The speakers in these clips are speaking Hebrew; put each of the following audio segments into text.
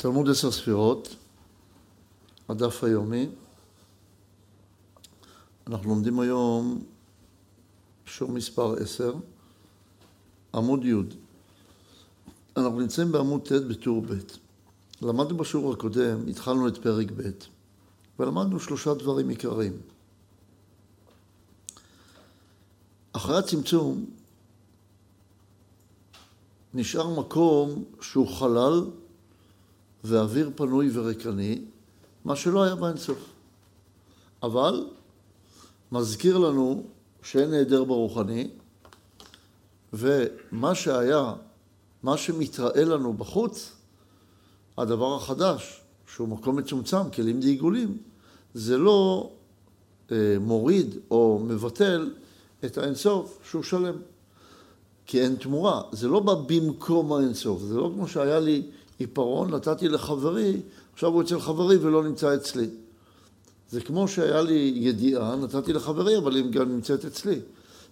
תלמוד עשר ספירות, הדף היומי. אנחנו לומדים היום שיעור מספר עשר, עמוד י'. אנחנו נמצאים בעמוד ט' בטור ב'. למדנו בשיעור הקודם, התחלנו את פרק ב', ולמדנו שלושה דברים עיקריים. אחרי הצמצום נשאר מקום שהוא חלל ואוויר פנוי וריקני, מה שלא היה באינסוף. אבל מזכיר לנו שאין נעדר ברוחני, ומה שהיה, מה שמתראה לנו בחוץ, הדבר החדש, שהוא מקום מצומצם, כלים דעיגולים, זה לא אה, מוריד או מבטל את האינסוף שהוא שלם. כי אין תמורה. זה לא בא במקום האינסוף, זה לא כמו שהיה לי עיפרון, נתתי לחברי, עכשיו הוא אצל חברי ולא נמצא אצלי. זה כמו שהיה לי ידיעה, נתתי לחברי, אבל היא גם נמצאת אצלי.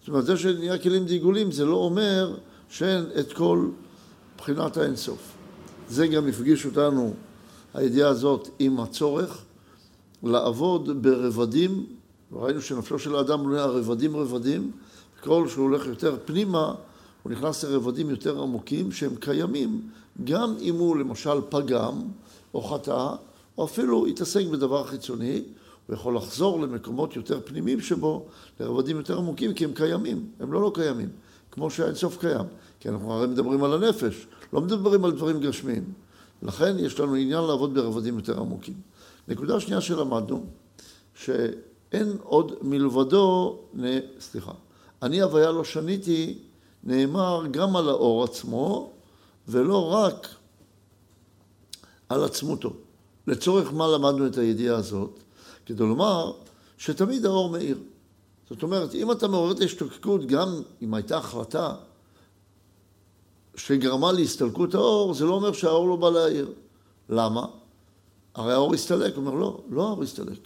זאת אומרת, זה שנהיה כלים דיגולים, זה לא אומר שאין את כל בחינת האינסוף. זה גם הפגיש אותנו, הידיעה הזאת, עם הצורך לעבוד ברבדים, ראינו שנפשו של האדם בנויה רבדים רבדים, ככל שהוא הולך יותר פנימה, הוא נכנס לרבדים יותר עמוקים שהם קיימים, גם אם הוא למשל פגם או חטא, או אפילו התעסק בדבר חיצוני, הוא יכול לחזור למקומות יותר פנימיים שבו, לרבדים יותר עמוקים, כי הם קיימים, הם לא לא קיימים, כמו שהאינסוף קיים. כי אנחנו הרי מדברים על הנפש, לא מדברים על דברים גשמיים. לכן יש לנו עניין לעבוד ברבדים יותר עמוקים. נקודה שנייה שלמדנו, שאין עוד מלבדו, סליחה, אני הוויה לא שניתי נאמר גם על האור עצמו, ולא רק על עצמותו. לצורך מה למדנו את הידיעה הזאת? כדי לומר שתמיד האור מאיר. זאת אומרת, אם אתה מעורר את ההשתוקקות, גם אם הייתה החלטה שגרמה להסתלקות האור, זה לא אומר שהאור לא בא להאיר. למה? הרי האור הסתלק. הוא אומר, לא, לא האור הסתלק.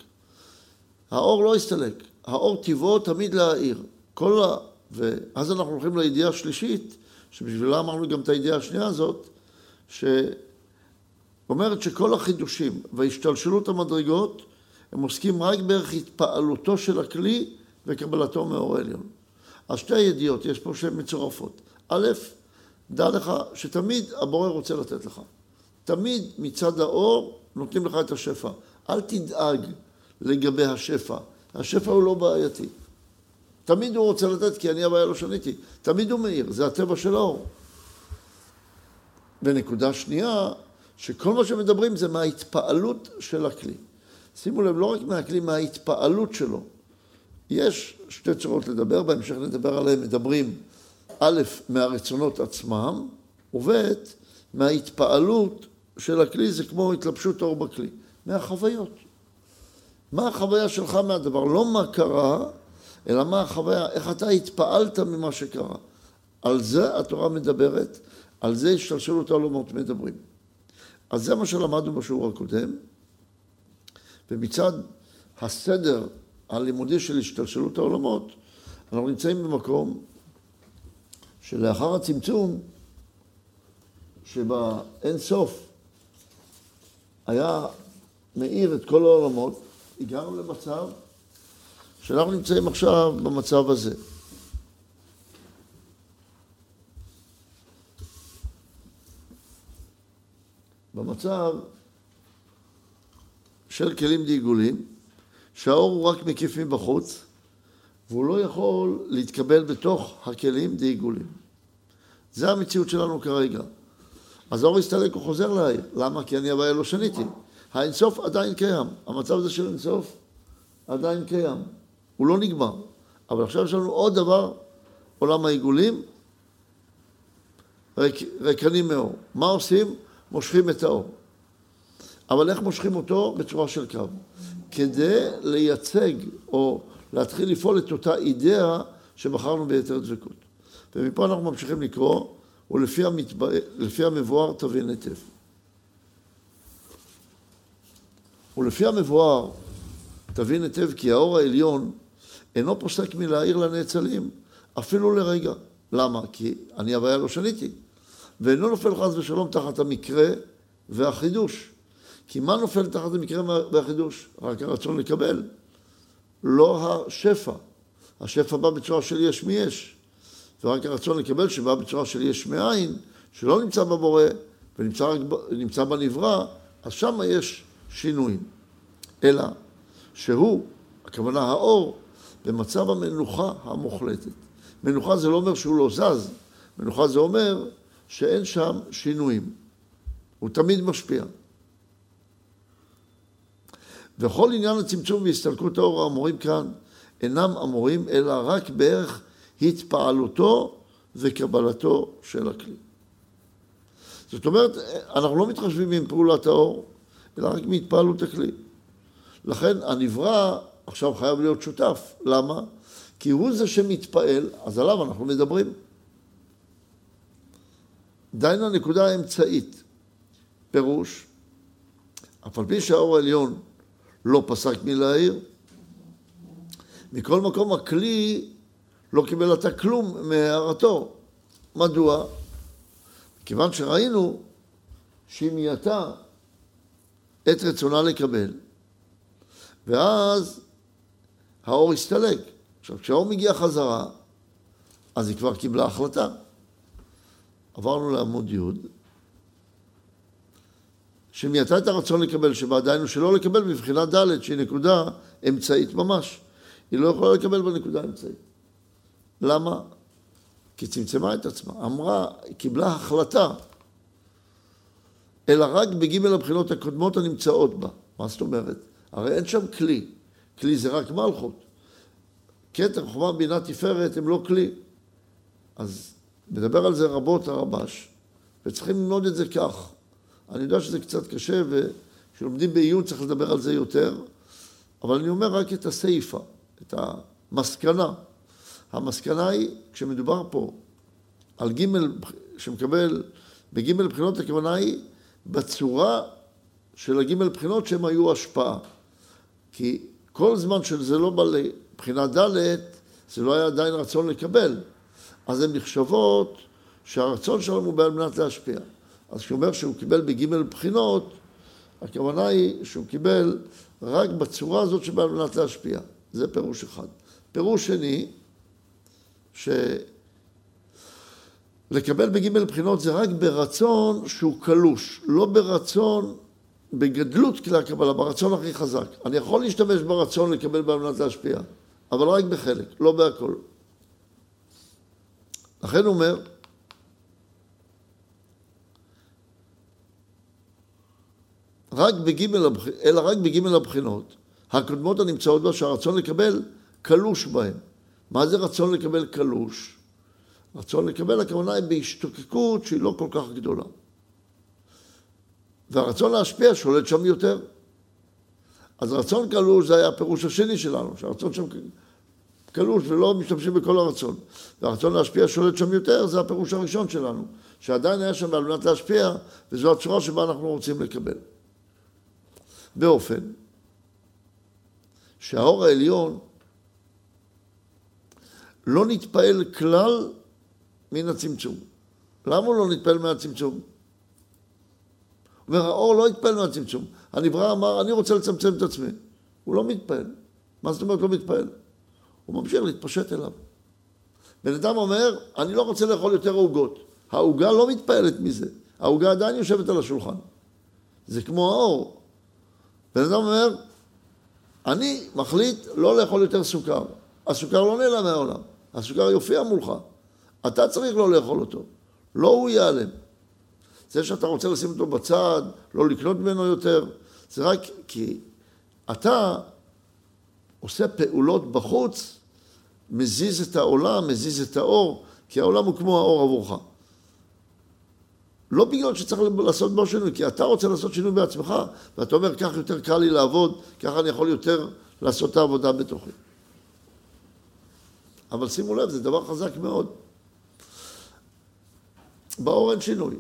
האור לא הסתלק. האור טבעו תמיד להאיר. כל ואז אנחנו הולכים לידיעה השלישית, שבשבילה אמרנו גם את הידיעה השנייה הזאת, שאומרת שכל החידושים והשתלשלות המדרגות, הם עוסקים רק בערך התפעלותו של הכלי וקבלתו מאור העליון. אז שתי הידיעות, יש פה שהן מצורפות. א', דע לך שתמיד הבורא רוצה לתת לך. תמיד מצד האור נותנים לך את השפע. אל תדאג לגבי השפע. השפע הוא לא בעייתי. תמיד הוא רוצה לתת, כי אני הבעיה לא שניתי. תמיד הוא מאיר, זה הטבע של האור. ונקודה שנייה, שכל מה שמדברים זה מההתפעלות של הכלי. שימו לב, לא רק מהכלי, מההתפעלות שלו. יש שתי צורות לדבר, בהמשך נדבר עליהן, מדברים א', מהרצונות עצמם, וב', מההתפעלות של הכלי, זה כמו התלבשות אור בכלי, מהחוויות. מה החוויה שלך מהדבר? לא מה קרה, אלא מה החוויה, איך אתה התפעלת ממה שקרה. על זה התורה מדברת, על זה השתלשלות העולמות מדברים. אז זה מה שלמדנו בשיעור הקודם, ומצד הסדר הלימודי של השתלשלות העולמות, אנחנו נמצאים במקום שלאחר הצמצום, שבאין סוף היה מאיר את כל העולמות, הגענו למצב שאנחנו נמצאים עכשיו במצב הזה. במצב של כלים דעיגולים, שהאור הוא רק מקיף מבחוץ, והוא לא יכול להתקבל בתוך הכלים דעיגולים. זה המציאות שלנו כרגע. אז האור הסתלק, הוא חוזר להעיר. למה? כי אני הבעיה לא שניתי. האינסוף עדיין קיים. המצב הזה של אינסוף עדיין קיים. הוא לא נגמר. אבל עכשיו יש לנו עוד דבר, עולם העיגולים, ריק, ריקנים מאור. מה עושים? מושכים את האור. אבל איך מושכים אותו? בצורה של קו. כדי לייצג או להתחיל לפעול את אותה אידאה שבחרנו ביתר דבקות. ומפה אנחנו ממשיכים לקרוא, ולפי המתבא... המבואר תבין היטב. ולפי המבואר תבין היטב כי האור העליון אינו פוסק מלהעיר לנאצלים, אפילו לרגע. למה? כי אני הוויה לא שניתי. ואינו נופל חס ושלום תחת המקרה והחידוש. כי מה נופל תחת המקרה והחידוש? רק הרצון לקבל, לא השפע. השפע בא בצורה של יש מיש, ורק הרצון לקבל שבא בצורה של יש מאין, שלא נמצא בבורא ונמצא בנברא, אז שם יש שינויים. אלא שהוא, הכוונה האור, במצב המנוחה המוחלטת. מנוחה זה לא אומר שהוא לא זז, מנוחה זה אומר שאין שם שינויים. הוא תמיד משפיע. וכל עניין הצמצום והסתלקות האור האמורים כאן אינם אמורים אלא רק בערך התפעלותו וקבלתו של הכלי. זאת אומרת, אנחנו לא מתחשבים עם פעולת האור, אלא רק מהתפעלות הכלי. לכן הנברא עכשיו חייב להיות שותף. למה? כי הוא זה שמתפעל, אז עליו אנחנו מדברים. דהיינו הנקודה האמצעית. פירוש, אף על פי שהאור העליון לא פסק מלהעיר, מכל מקום הכלי לא קיבל עתה כלום מהערתו. מדוע? כיוון שראינו שהיא מייתה את רצונה לקבל, ואז האור הסתלק. עכשיו, כשהאור מגיע חזרה, אז היא כבר קיבלה החלטה. עברנו לעמוד י', שמייתה את הרצון לקבל, שבה דהיינו שלא לקבל מבחינה ד', שהיא נקודה אמצעית ממש. היא לא יכולה לקבל בנקודה האמצעית. למה? כי צמצמה את עצמה. אמרה, קיבלה החלטה, אלא רק בג' הבחינות הקודמות הנמצאות בה. מה זאת אומרת? הרי אין שם כלי. כלי זה רק מלכות. כתר, חומה, בינה, תפארת הם לא כלי. אז מדבר על זה רבות הרבש, וצריכים ללמוד את זה כך. אני יודע שזה קצת קשה, וכשלומדים בעיון צריך לדבר על זה יותר, אבל אני אומר רק את הסיפה, את המסקנה. המסקנה היא, כשמדובר פה על ג' שמקבל, בג' בחינות הכוונה היא בצורה של הג' בחינות שהם היו השפעה. כי כל זמן שזה לא בא לבחינה ד', זה לא היה עדיין רצון לקבל. אז הן נחשבות שהרצון שלנו הוא על מנת להשפיע. אז כשהוא אומר שהוא קיבל בג' בחינות, הכוונה היא שהוא קיבל רק בצורה הזאת שבא על מנת להשפיע. זה פירוש אחד. פירוש שני, שלקבל בג' בחינות זה רק ברצון שהוא קלוש, לא ברצון, בגדלות כלי הקבלה, ברצון הכי חזק. אני יכול להשתמש ברצון לקבל על מנת להשפיע, אבל רק בחלק, לא בהכל. לכן הוא אומר, רק בג' אלא רק בג' הבחינות הקודמות הנמצאות בה שהרצון לקבל קלוש בהן. מה זה רצון לקבל קלוש? רצון לקבל הכוונה היא בהשתוקקות שהיא לא כל כך גדולה. והרצון להשפיע שולט שם יותר. אז רצון קלוש זה היה הפירוש השני שלנו, שהרצון שם קלוש ולא משתמשים בכל הרצון. והרצון להשפיע שולט שם יותר, זה הפירוש הראשון שלנו, שעדיין היה שם על מנת להשפיע, וזו הצורה שבה אנחנו רוצים לקבל. באופן שהאור העליון לא נתפעל כלל מן הצמצום. למה הוא לא נתפעל מהצמצום? אומר, האור לא התפעל מהצמצום. הנברא אמר, אני רוצה לצמצם את עצמי. הוא לא מתפעל. מה זאת אומרת לא מתפעל? הוא ממשיך להתפשט אליו. בן אדם אומר, אני לא רוצה לאכול יותר עוגות. העוגה לא מתפעלת מזה. העוגה עדיין יושבת על השולחן. זה כמו האור. בן אדם אומר, אני מחליט לא לאכול יותר סוכר. הסוכר לא נעלם מהעולם. הסוכר יופיע מולך. אתה צריך לא לאכול אותו. לא הוא ייעלם. זה שאתה רוצה לשים אותו בצד, לא לקנות ממנו יותר, זה רק כי אתה עושה פעולות בחוץ, מזיז את העולם, מזיז את האור, כי העולם הוא כמו האור עבורך. לא בגלל שצריך לעשות בו שינוי, כי אתה רוצה לעשות שינוי בעצמך, ואתה אומר, כך יותר קל לי לעבוד, ככה אני יכול יותר לעשות את העבודה בתוכי. אבל שימו לב, זה דבר חזק מאוד. באור אין שינוי.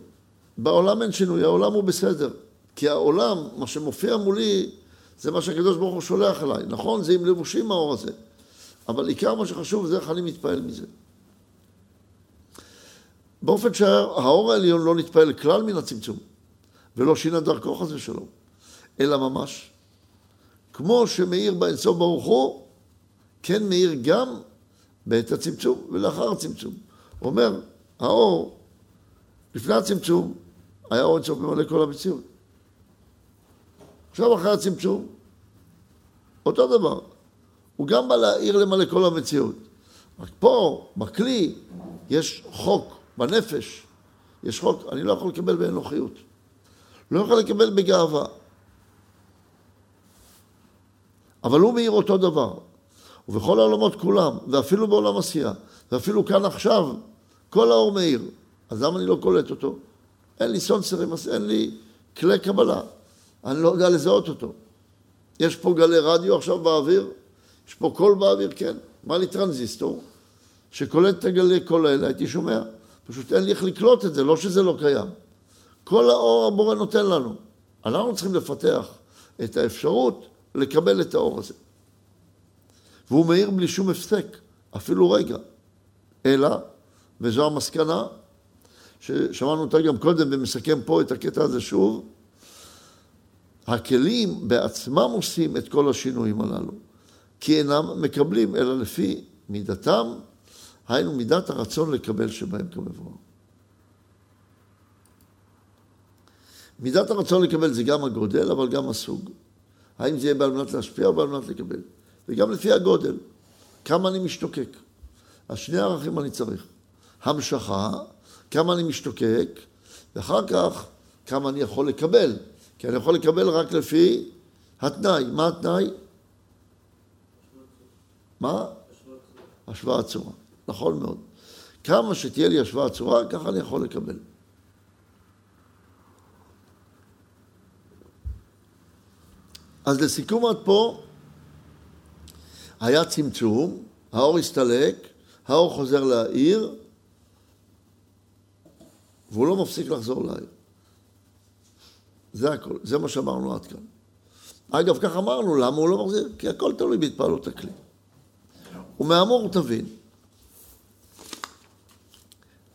בעולם אין שינוי, העולם הוא בסדר. כי העולם, מה שמופיע מולי, זה מה שהקדוש ברוך הוא שולח אליי. נכון, זה עם לבושים האור הזה. אבל עיקר מה שחשוב זה איך אני מתפעל מזה. באופן שהאור העליון לא נתפעל כלל מן הצמצום. ולא שינה דרכו חס ושלום, אלא ממש. כמו שמאיר באינסוף ברוך הוא, כן מאיר גם בעת הצמצום ולאחר הצמצום. הוא אומר, האור, לפני הצמצום, היה אור אינסוף ממלא כל המציאות. עכשיו אחרי הצמצום, אותו דבר. הוא גם בא להעיר למלא כל המציאות. רק פה, בכלי, יש חוק, בנפש, יש חוק, אני לא יכול לקבל באנוכיות. לא יכול לקבל בגאווה. אבל הוא מאיר אותו דבר. ובכל העולמות כולם, ואפילו בעולם עשייה, ואפילו כאן עכשיו, כל האור מאיר. אז למה אני לא קולט אותו? אין לי סנסורים, אין לי כלי קבלה. אני לא יודע לזהות אותו. יש פה גלי רדיו עכשיו באוויר, יש פה קול באוויר, כן. היה לי טרנזיסטור? שקולט את הגלי קול האלה, הייתי שומע. פשוט אין לי איך לקלוט את זה, לא שזה לא קיים. כל האור הבורא נותן לנו. אנחנו צריכים לפתח את האפשרות לקבל את האור הזה. והוא מאיר בלי שום הפסק, אפילו רגע. אלא, וזו המסקנה, ששמענו אותה גם קודם ומסכם פה את הקטע הזה שוב, הכלים בעצמם עושים את כל השינויים הללו, כי אינם מקבלים אלא לפי מידתם, היינו מידת הרצון לקבל שבהם כמבואר. מידת הרצון לקבל זה גם הגודל, אבל גם הסוג. האם זה יהיה בעל מנת להשפיע או בעל מנת לקבל? וגם לפי הגודל, כמה אני משתוקק. אז שני ערכים אני צריך. המשכה, כמה אני משתוקק, ואחר כך כמה אני יכול לקבל. כי אני יכול לקבל רק לפי התנאי. מה התנאי? מה? השוואת צורה. נכון מאוד. כמה שתהיה לי השוואת צורה, ככה אני יכול לקבל. אז לסיכום עד פה, היה צמצום, האור הסתלק, האור חוזר להעיר, והוא לא מפסיק לחזור להעיר. זה הכל, זה מה שאמרנו עד כאן. אגב, כך אמרנו, למה הוא לא מחזיר? כי הכל תלוי בהתפעלות הכלי. ומאמור תבין,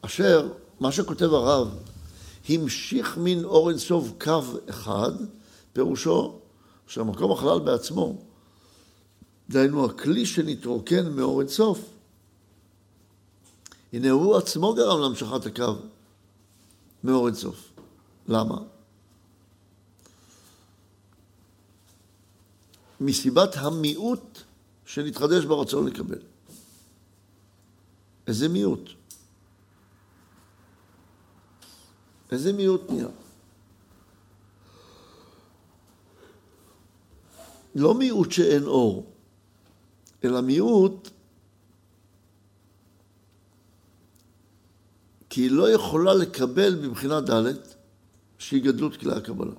אשר, מה שכותב הרב, המשיך מן אור אינסוף קו אחד, פירושו שהמקום החלל בעצמו, דהיינו הכלי שנתרוקן מאור אינסוף, הנה הוא עצמו גרם להמשכת הקו מאור אינסוף. למה? מסיבת המיעוט שנתחדש ברצון לקבל. איזה מיעוט? איזה מיעוט נהיה? לא מיעוט שאין אור, אלא מיעוט כי היא לא יכולה לקבל מבחינה ד' שהיא גדלות כלי הקבלה.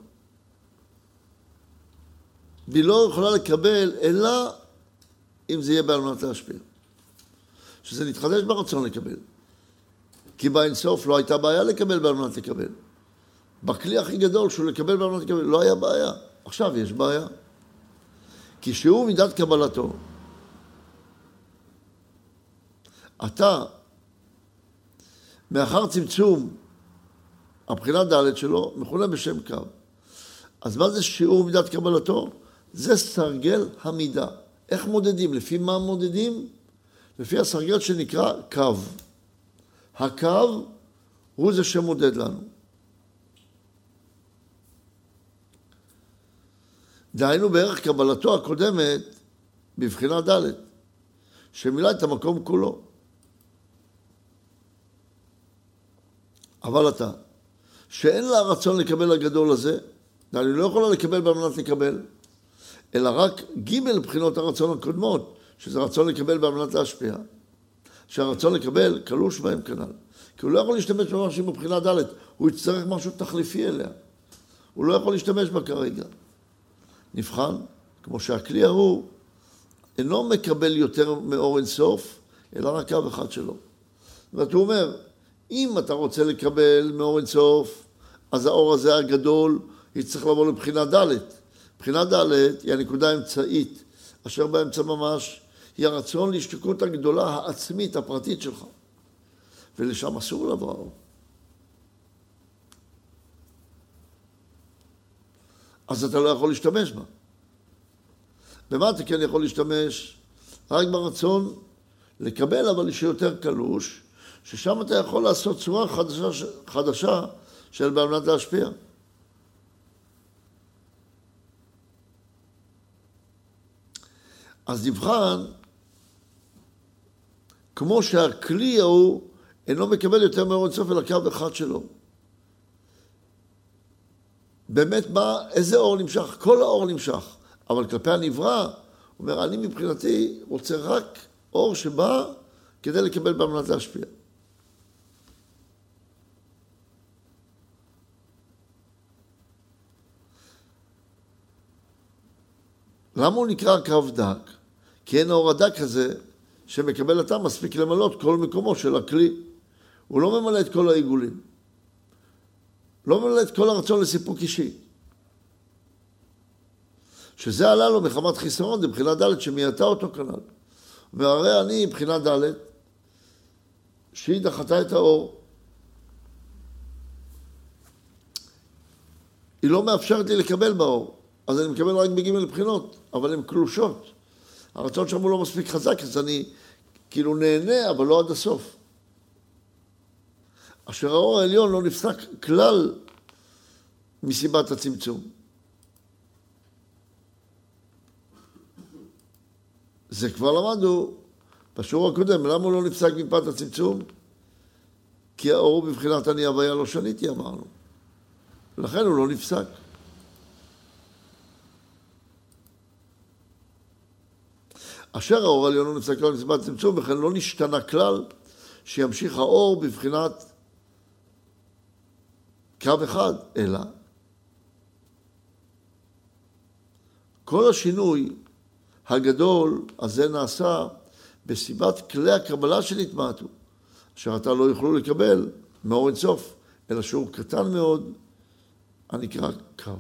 והיא לא יכולה לקבל אלא אם זה יהיה בעל מנת להשפיע. שזה נתחדש ברצון לקבל. כי באינסוף לא הייתה בעיה לקבל בעל מנת לקבל. בכלי הכי גדול שהוא לקבל בעל מנת לקבל, לא היה בעיה. עכשיו יש בעיה. כי שהוא מידת קבלתו. אתה, מאחר צמצום הבחינה ד' שלו, מכונה בשם קו. אז מה זה שיעור מידת קבלתו? זה סרגל המידה. איך מודדים? לפי מה מודדים? לפי הסרגל שנקרא קו. הקו הוא זה שמודד לנו. דהיינו בערך קבלתו הקודמת בבחינה ד', שמילא את המקום כולו. אבל אתה, שאין לה רצון לקבל הגדול הזה, דהיינו לא יכולה לקבל במנת לקבל. אלא רק ג' בחינות הרצון הקודמות, שזה רצון לקבל באמנת להשפיע. שהרצון לקבל קלוש בהם כנ"ל. כי הוא לא יכול להשתמש במשהו מבחינה ד', הוא יצטרך משהו תחליפי אליה. הוא לא יכול להשתמש בה כרגע. נבחן, כמו שהכלי ההוא אינו מקבל יותר מאור אינסוף, אלא רק קו אחד שלו. זאת אומרת, הוא אומר, אם אתה רוצה לקבל מאור אינסוף, אז האור הזה הגדול יצטרך לבוא לבחינה ד'. בחינה ד' היא הנקודה האמצעית, אשר באמצע ממש היא הרצון להשתקעות הגדולה העצמית, הפרטית שלך. ולשם אסור לבוא. אז אתה לא יכול להשתמש בה. במה אתה כן יכול להשתמש? רק ברצון לקבל, אבל שיותר קלוש, ששם אתה יכול לעשות צורה חדשה, חדשה של על מנת להשפיע. אז נבחן, כמו שהכלי ההוא אינו מקבל יותר מאור אינסוף אלא קו אחד שלו. באמת מה, איזה אור נמשך? כל האור נמשך. אבל כלפי הנברא, הוא אומר, אני מבחינתי רוצה רק אור שבא כדי לקבל במנת להשפיע. למה הוא נקרא קו דק? כי אין האור הדק הזה שמקבל אתה מספיק למלות כל מקומו של הכלי. הוא לא ממלא את כל העיגולים. לא ממלא את כל הרצון לסיפוק אישי. שזה עלה לו מחמת חיסרון, זה מבחינה ד' שמייתה אותו כנ"ל. והרי אני, מבחינה ד', שהיא דחתה את האור. היא לא מאפשרת לי לקבל באור, אז אני מקבל רק בג' בחינות, אבל הן קלושות. הרצון שם הוא לא מספיק חזק, אז אני כאילו נהנה, אבל לא עד הסוף. אשר האור העליון לא נפסק כלל מסיבת הצמצום. זה כבר למדנו בשיעור הקודם, למה הוא לא נפסק מפאת הצמצום? כי האור בבחינת אני הוויה לא שניתי, אמרנו. ולכן הוא לא נפסק. אשר האור העליון לא נפסק כלל מסיבת צמצום, וכן לא נשתנה כלל שימשיך האור בבחינת קו אחד, אלא כל השינוי הגדול הזה נעשה בסיבת כלי הקבלה שנתמעטו, אשר אתה לא יוכלו לקבל מאור אינסוף, אלא שיעור קטן מאוד הנקרא קו.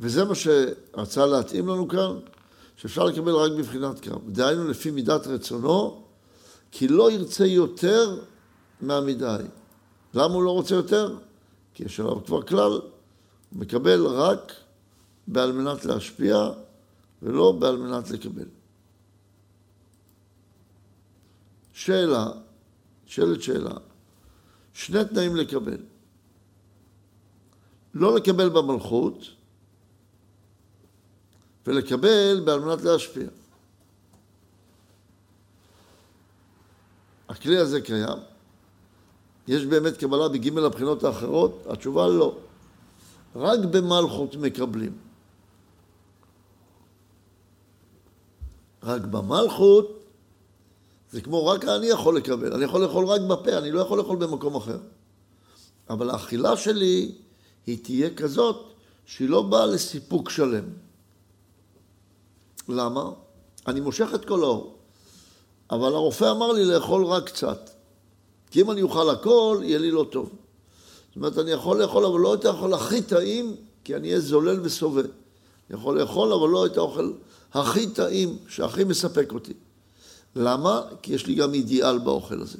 וזה מה שרצה להתאים לנו כאן, שאפשר לקבל רק בבחינת קו. דהיינו לפי מידת רצונו, כי לא ירצה יותר מהמדי. למה הוא לא רוצה יותר? כי יש עליו כבר כלל, הוא מקבל רק בעל מנת להשפיע ולא בעל מנת לקבל. שאלה, שאלת שאלה, שני תנאים לקבל. לא לקבל במלכות ולקבל בעל מנת להשפיע. הכלי הזה קיים. יש באמת קבלה בגימל הבחינות האחרות? התשובה לא. רק במלכות מקבלים. רק במלכות זה כמו רק אני יכול לקבל. אני יכול לאכול רק בפה, אני לא יכול לאכול במקום אחר. אבל האכילה שלי היא תהיה כזאת שהיא לא באה לסיפוק שלם. למה? אני מושך את כל האור. אבל הרופא אמר לי לאכול רק קצת. כי אם אני אוכל הכל, יהיה לי לא טוב. זאת אומרת, אני יכול לאכול, אבל לא את האוכל הכי טעים, כי אני אהיה זולל וסובל. אני יכול לאכול, אבל לא את האוכל הכי טעים, שהכי מספק אותי. למה? כי יש לי גם אידיאל באוכל הזה.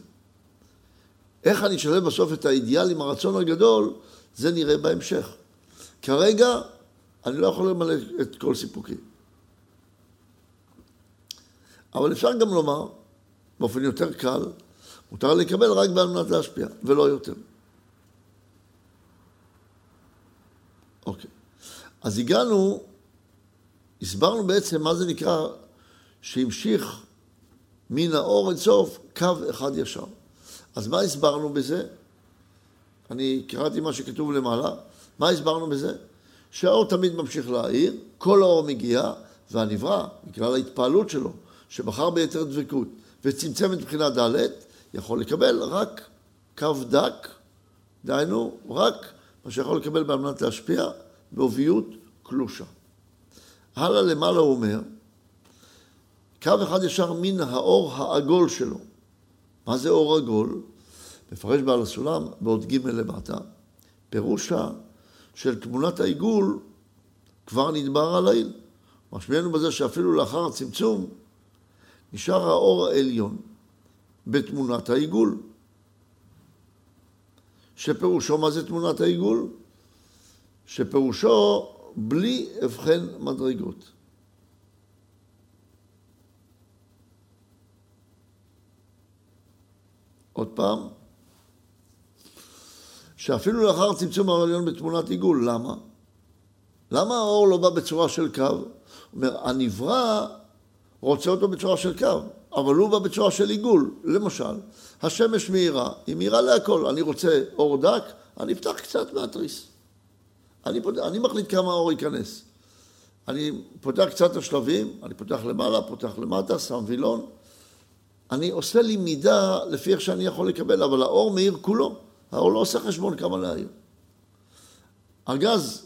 איך אני אשלב בסוף את האידיאל עם הרצון הגדול, זה נראה בהמשך. כרגע, אני לא יכול למלא את כל סיפוקי. אבל אפשר גם לומר, באופן יותר קל, מותר לקבל רק בעל מנת להשפיע, ולא יותר. אוקיי. אז הגענו, הסברנו בעצם מה זה נקרא שהמשיך מן האור סוף קו אחד ישר. אז מה הסברנו בזה? אני קראתי מה שכתוב למעלה. מה הסברנו בזה? שהאור תמיד ממשיך להאיר, כל האור מגיע, והנברא, בגלל ההתפעלות שלו, שבחר ביתר דבקות וצמצם את מבחינה ד', יכול לקבל רק קו דק, דהיינו, רק מה שיכול לקבל על מנת להשפיע בעוביות קלושה. הלאה למעלה הוא אומר, קו אחד ישר מן האור העגול שלו. מה זה אור עגול? מפרש בעל הסולם בעוד ג' למטה, פירושה של תמונת העיגול כבר נדבר על העיל. משמיענו בזה שאפילו לאחר הצמצום נשאר האור העליון בתמונת העיגול, שפירושו מה זה תמונת העיגול? שפירושו בלי הבחן מדרגות. עוד פעם, שאפילו לאחר צמצום העליון בתמונת עיגול, למה? למה האור לא בא בצורה של קו? אומר, הנברא רוצה אותו בצורה של קו, אבל הוא בא בצורה של עיגול. למשל, השמש מהירה, היא מהירה להכל. אני רוצה אור דק, אני אפתח קצת מהתריס. אני, פות... אני מחליט כמה אור ייכנס. אני פותח קצת השלבים, אני פותח למעלה, פותח למטה, שם וילון. אני עושה לי מידה לפי איך שאני יכול לקבל, אבל האור מאיר כולו. האור לא עושה חשבון כמה להעיר. הגז,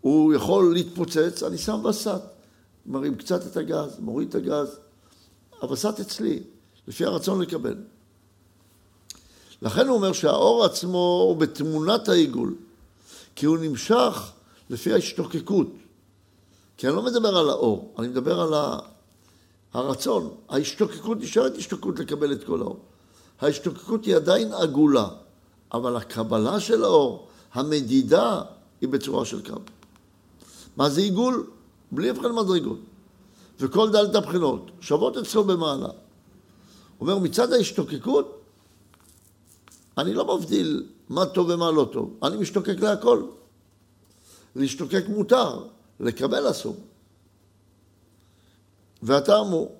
הוא יכול להתפוצץ, אני שם וסת. מרים קצת את הגז, מוריד את הגז. הווסת אצלי, לפי הרצון לקבל. לכן הוא אומר שהאור עצמו הוא בתמונת העיגול, כי הוא נמשך לפי ההשתוקקות. כי אני לא מדבר על האור, אני מדבר על הרצון. ההשתוקקות נשארת השתוקקות לקבל את כל האור. ההשתוקקות היא עדיין עגולה, אבל הקבלה של האור, המדידה, היא בצורה של קו. מה זה עיגול? בלי הבחן מדרגות. וכל דלת הבחינות שוות אצלו במעלה. אומר, מצד ההשתוקקות, אני לא מבדיל מה טוב ומה לא טוב, אני משתוקק להכל. להשתוקק מותר, לקבל אסור. והטעם הוא,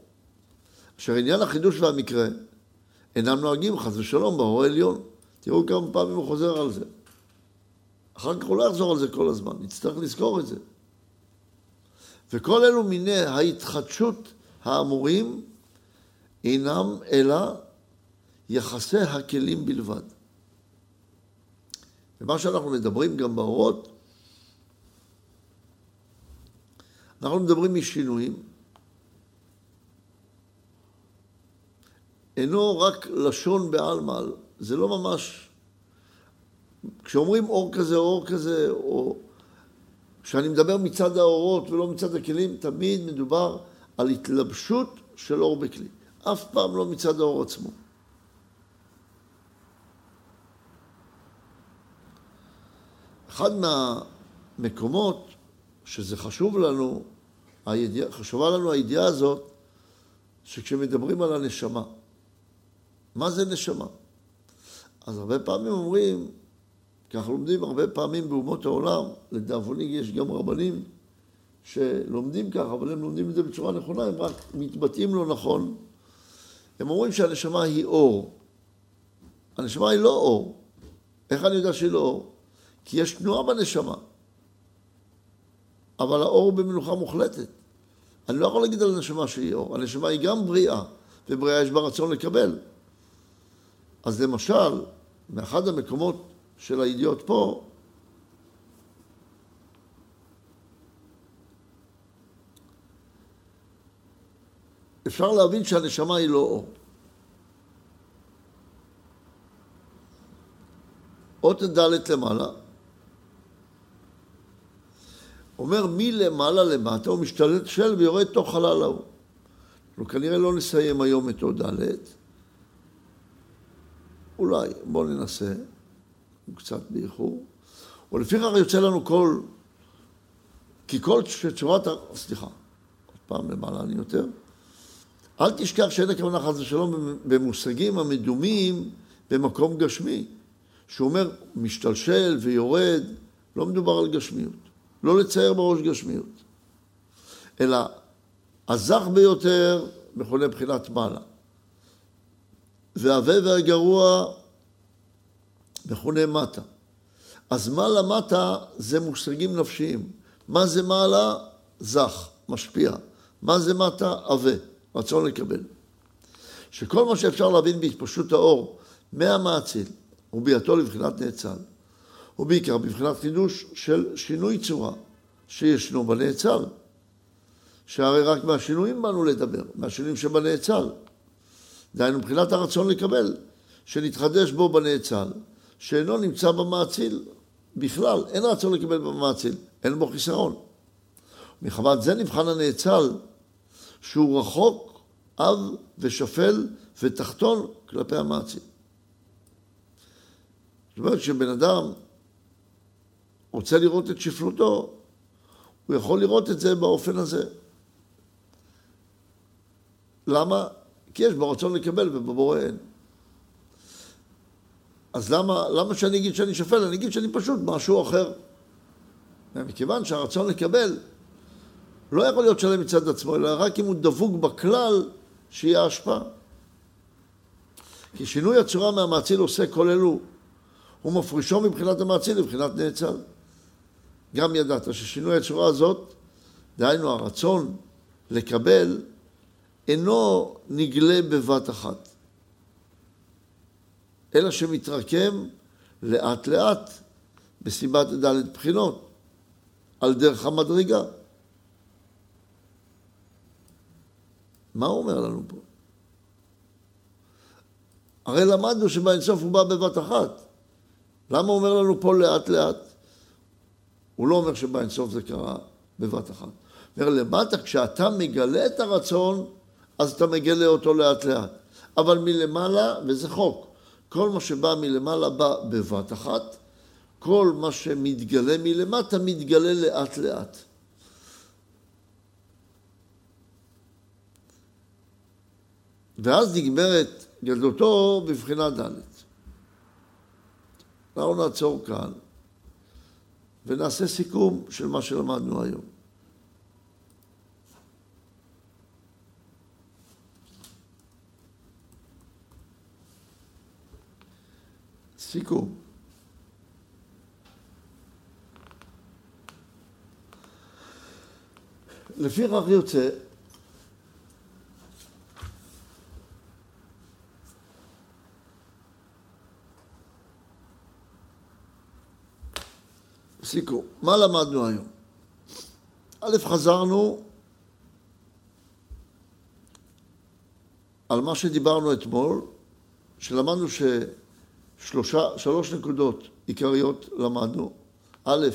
אשר עניין החידוש והמקרה אינם נוהגים חס ושלום באור העליון. תראו כמה פעמים הוא חוזר על זה. אחר כך הוא לא יחזור על זה כל הזמן, נצטרך לזכור את זה. וכל אלו מיני ההתחדשות האמורים אינם אלא יחסי הכלים בלבד. ומה שאנחנו מדברים גם באורות, אנחנו מדברים משינויים. אינו רק לשון בעלמא, זה לא ממש... כשאומרים אור כזה, אור כזה, או כשאני מדבר מצד האורות ולא מצד הכלים, תמיד מדובר על התלבשות של אור בכלי. אף פעם לא מצד האור עצמו. אחד מהמקומות שזה חשוב לנו, חשובה לנו הידיעה הזאת, שכשמדברים על הנשמה, מה זה נשמה? אז הרבה פעמים אומרים, כי אנחנו לומדים הרבה פעמים באומות העולם, לדאבוני יש גם רבנים שלומדים ככה, אבל הם לומדים את זה בצורה נכונה, הם רק מתבטאים לא נכון. הם אומרים שהנשמה היא אור. הנשמה היא לא אור. איך אני יודע שהיא לא אור? כי יש תנועה בנשמה. אבל האור במנוחה מוחלטת. אני לא יכול להגיד על הנשמה שהיא אור. הנשמה היא גם בריאה, ובריאה יש בה רצון לקבל. אז למשל, מאחד המקומות של הידיעות פה, אפשר להבין שהנשמה היא לא אור. אות ד' למעלה, אומר מלמעלה למטה הוא משתלט של ויורד תוך חלל ההוא. אנחנו כנראה לא נסיים היום את אות ד', אולי, בואו ננסה. קצת באיחור, ולפיכך יוצא לנו כל, כי כל שצורת, סליחה, עוד פעם למעלה אני יותר, אל תשכח שאין הכוונה חס ושלום במושגים המדומים במקום גשמי, שהוא אומר משתלשל ויורד, לא מדובר על גשמיות, לא לצייר בראש גשמיות, אלא הזך ביותר מכונה בחינת מעלה. והווה והגרוע מכונה מטה. אז מעלה מטה זה מושגים נפשיים. מה זה מעלה? זך, משפיע. מה זה מטה? עבה, רצון לקבל. שכל מה שאפשר להבין בהתפשטות האור מהמאציל וביאתו לבחינת נאצל, ובעיקר בבחינת חידוש של שינוי צורה שישנו בנאצל. שהרי רק מהשינויים באנו לדבר, מהשינויים שבנאצל. דהיינו, מבחינת הרצון לקבל, שנתחדש בו בנאצל, שאינו נמצא במאציל בכלל, אין רצון לקבל במאציל, אין בו חיסרון. מחמת זה נבחן הנאצל, שהוא רחוק, עב ושפל ותחתון כלפי המאציל. זאת אומרת, כשבן אדם רוצה לראות את שפלותו, הוא יכול לראות את זה באופן הזה. למה? כי יש ברצון לקבל ובבורא אין. אז למה, למה שאני אגיד שאני שפל? אני אגיד שאני פשוט משהו אחר. מכיוון שהרצון לקבל לא יכול להיות שלם מצד עצמו, אלא רק אם הוא דבוק בכלל שיהיה השפעה. כי שינוי הצורה מהמאציל עושה כל אלו, הוא מפרישו מבחינת המאציל לבחינת נאצל. גם ידעת ששינוי הצורה הזאת, דהיינו הרצון לקבל, אינו נגלה בבת אחת, אלא שמתרקם לאט לאט בסיבת ד' בחינות, על דרך המדרגה. מה הוא אומר לנו פה? הרי למדנו שבאינסוף הוא בא בבת אחת. למה הוא אומר לנו פה לאט לאט? הוא לא אומר שבאינסוף זה קרה בבת אחת. אומר למטה, כשאתה מגלה את הרצון, אז אתה מגלה אותו לאט לאט. אבל מלמעלה, וזה חוק, כל מה שבא מלמעלה בא בבת אחת, כל מה שמתגלה מלמטה מתגלה לאט לאט. ואז נגמרת גדלותו בבחינה ד'. אנחנו נעצור כאן ונעשה סיכום של מה שלמדנו היום. סיכום. לפי כך יוצא סיכום. מה למדנו היום? א', חזרנו על מה שדיברנו אתמול, שלמדנו ששלוש נקודות עיקריות למדנו. א',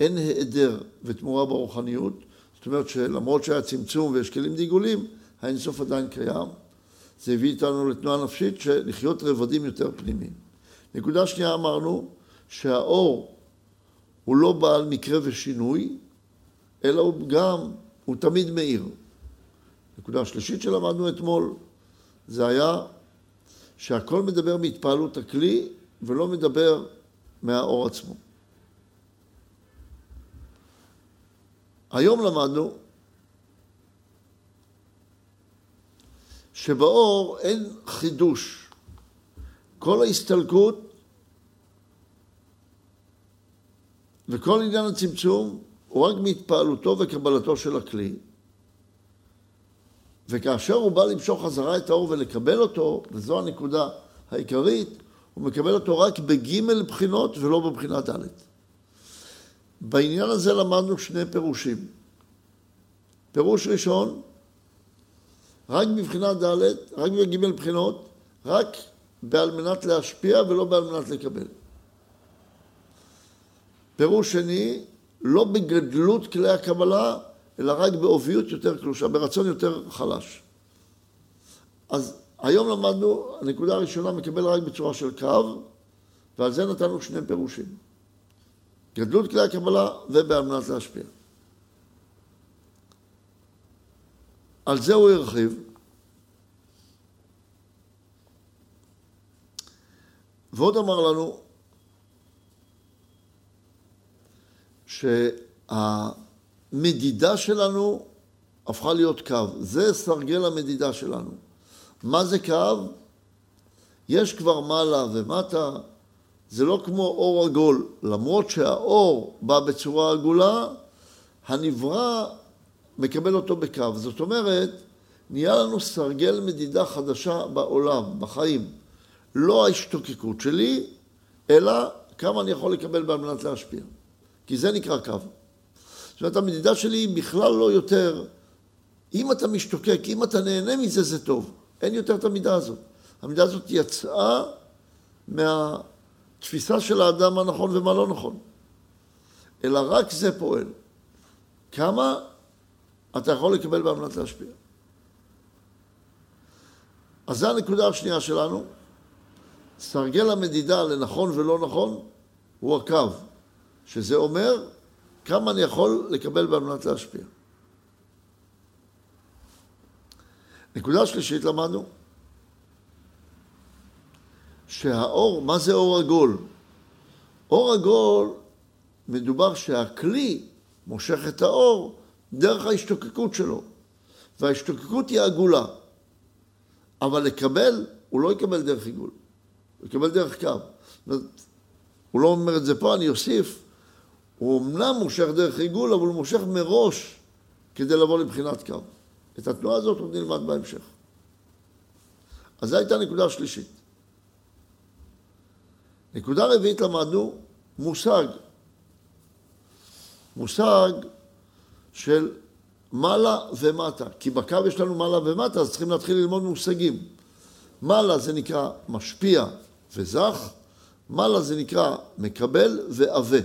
אין היעדר ותמורה ברוחניות, זאת אומרת שלמרות שהיה צמצום ויש כלים דיגולים, האינסוף עדיין קיים. זה הביא איתנו לתנועה נפשית של לחיות רבדים יותר פנימיים. נקודה שנייה אמרנו שהאור הוא לא בעל מקרה ושינוי, אלא הוא גם, הוא תמיד מאיר. נקודה שלישית שלמדנו אתמול, זה היה שהכל מדבר מהתפעלות הכלי ולא מדבר מהאור עצמו. היום למדנו שבאור אין חידוש. כל ההסתלקות וכל עניין הצמצום הוא רק מהתפעלותו וקבלתו של הכלי. וכאשר הוא בא למשוך חזרה את האור ולקבל אותו, וזו הנקודה העיקרית, הוא מקבל אותו רק בגימל בחינות ולא בבחינה ד'. בעניין הזה למדנו שני פירושים. פירוש ראשון, רק בבחינה ד', רק בגימל בחינות, רק בעל מנת להשפיע ולא בעל מנת לקבל. פירוש שני, לא בגדלות כלי הקבלה, אלא רק בעוביות יותר קלושה, ברצון יותר חלש. אז היום למדנו, הנקודה הראשונה מקבל רק בצורה של קו, ועל זה נתנו שני פירושים. גדלות כלי הקבלה ובעל מנת להשפיע. על זה הוא הרחיב. ועוד אמר לנו, שהמדידה שלנו הפכה להיות קו. זה סרגל המדידה שלנו. מה זה קו? יש כבר מעלה ומטה, זה לא כמו אור עגול. למרות שהאור בא בצורה עגולה, הנברא מקבל אותו בקו. זאת אומרת, נהיה לנו סרגל מדידה חדשה בעולם, בחיים. לא ההשתוקקות שלי, אלא כמה אני יכול לקבל על מנת להשפיע. כי זה נקרא קו. זאת אומרת, המדידה שלי היא בכלל לא יותר, אם אתה משתוקק, אם אתה נהנה מזה, זה טוב. אין יותר את המידה הזאת. המידה הזאת יצאה מהתפיסה של האדם מה נכון ומה לא נכון. אלא רק זה פועל. כמה אתה יכול לקבל באמנת להשפיע. אז זו הנקודה השנייה שלנו. סרגל המדידה לנכון ולא נכון הוא הקו, שזה אומר כמה אני יכול לקבל על מנת להשפיע. נקודה שלישית למדנו, שהאור, מה זה אור עגול? אור עגול, מדובר שהכלי מושך את האור דרך ההשתוקקות שלו, וההשתוקקות היא עגולה, אבל לקבל, הוא לא יקבל דרך עיגול, הוא יקבל דרך קו. הוא לא אומר את זה פה, אני אוסיף, הוא אמנם מושך דרך עיגול, אבל הוא מושך מראש כדי לבוא לבחינת קו. את התנועה הזאת עוד נלמד בהמשך. אז זו הייתה נקודה שלישית. נקודה רביעית למדנו מושג. מושג של מעלה ומטה. כי בקו יש לנו מעלה ומטה, אז צריכים להתחיל ללמוד מושגים. מעלה זה נקרא משפיע וזך, מעלה זה נקרא מקבל ועבה.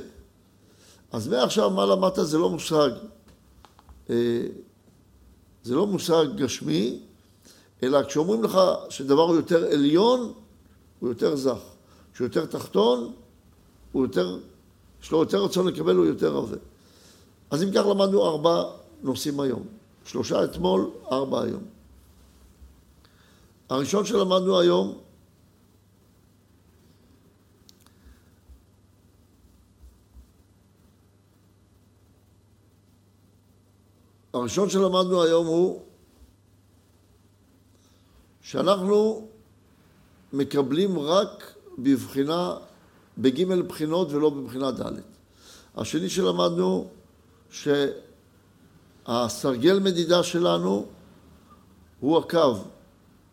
אז מעכשיו מעלה מטה זה לא מושג, אה, זה לא מושג גשמי, אלא כשאומרים לך שדבר הוא יותר עליון, הוא יותר זך. שהוא יותר תחתון, הוא יותר, יש לו יותר רצון לקבל, הוא יותר עבה. אז אם כך למדנו ארבע נושאים היום. שלושה אתמול, ארבע היום. הראשון שלמדנו היום הראשון שלמדנו היום הוא שאנחנו מקבלים רק בבחינה, בג' בחינות ולא בבחינה ד'. השני שלמדנו שהסרגל מדידה שלנו הוא הקו,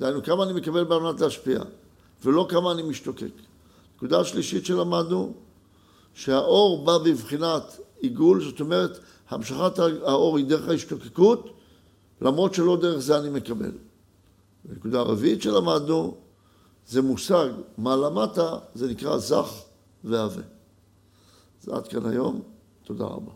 דהיינו כמה אני מקבל מנת להשפיע, ולא כמה אני משתוקק. נקודה השלישית שלמדנו, שהאור בא בבחינת עיגול, זאת אומרת, המשכת האור היא דרך ההשתוקקות, למרות שלא דרך זה אני מקבל. נקודה הרביעית שלמדנו, זה מושג מעלה מטה, זה נקרא זך ועבה. זה עד כאן היום, תודה רבה.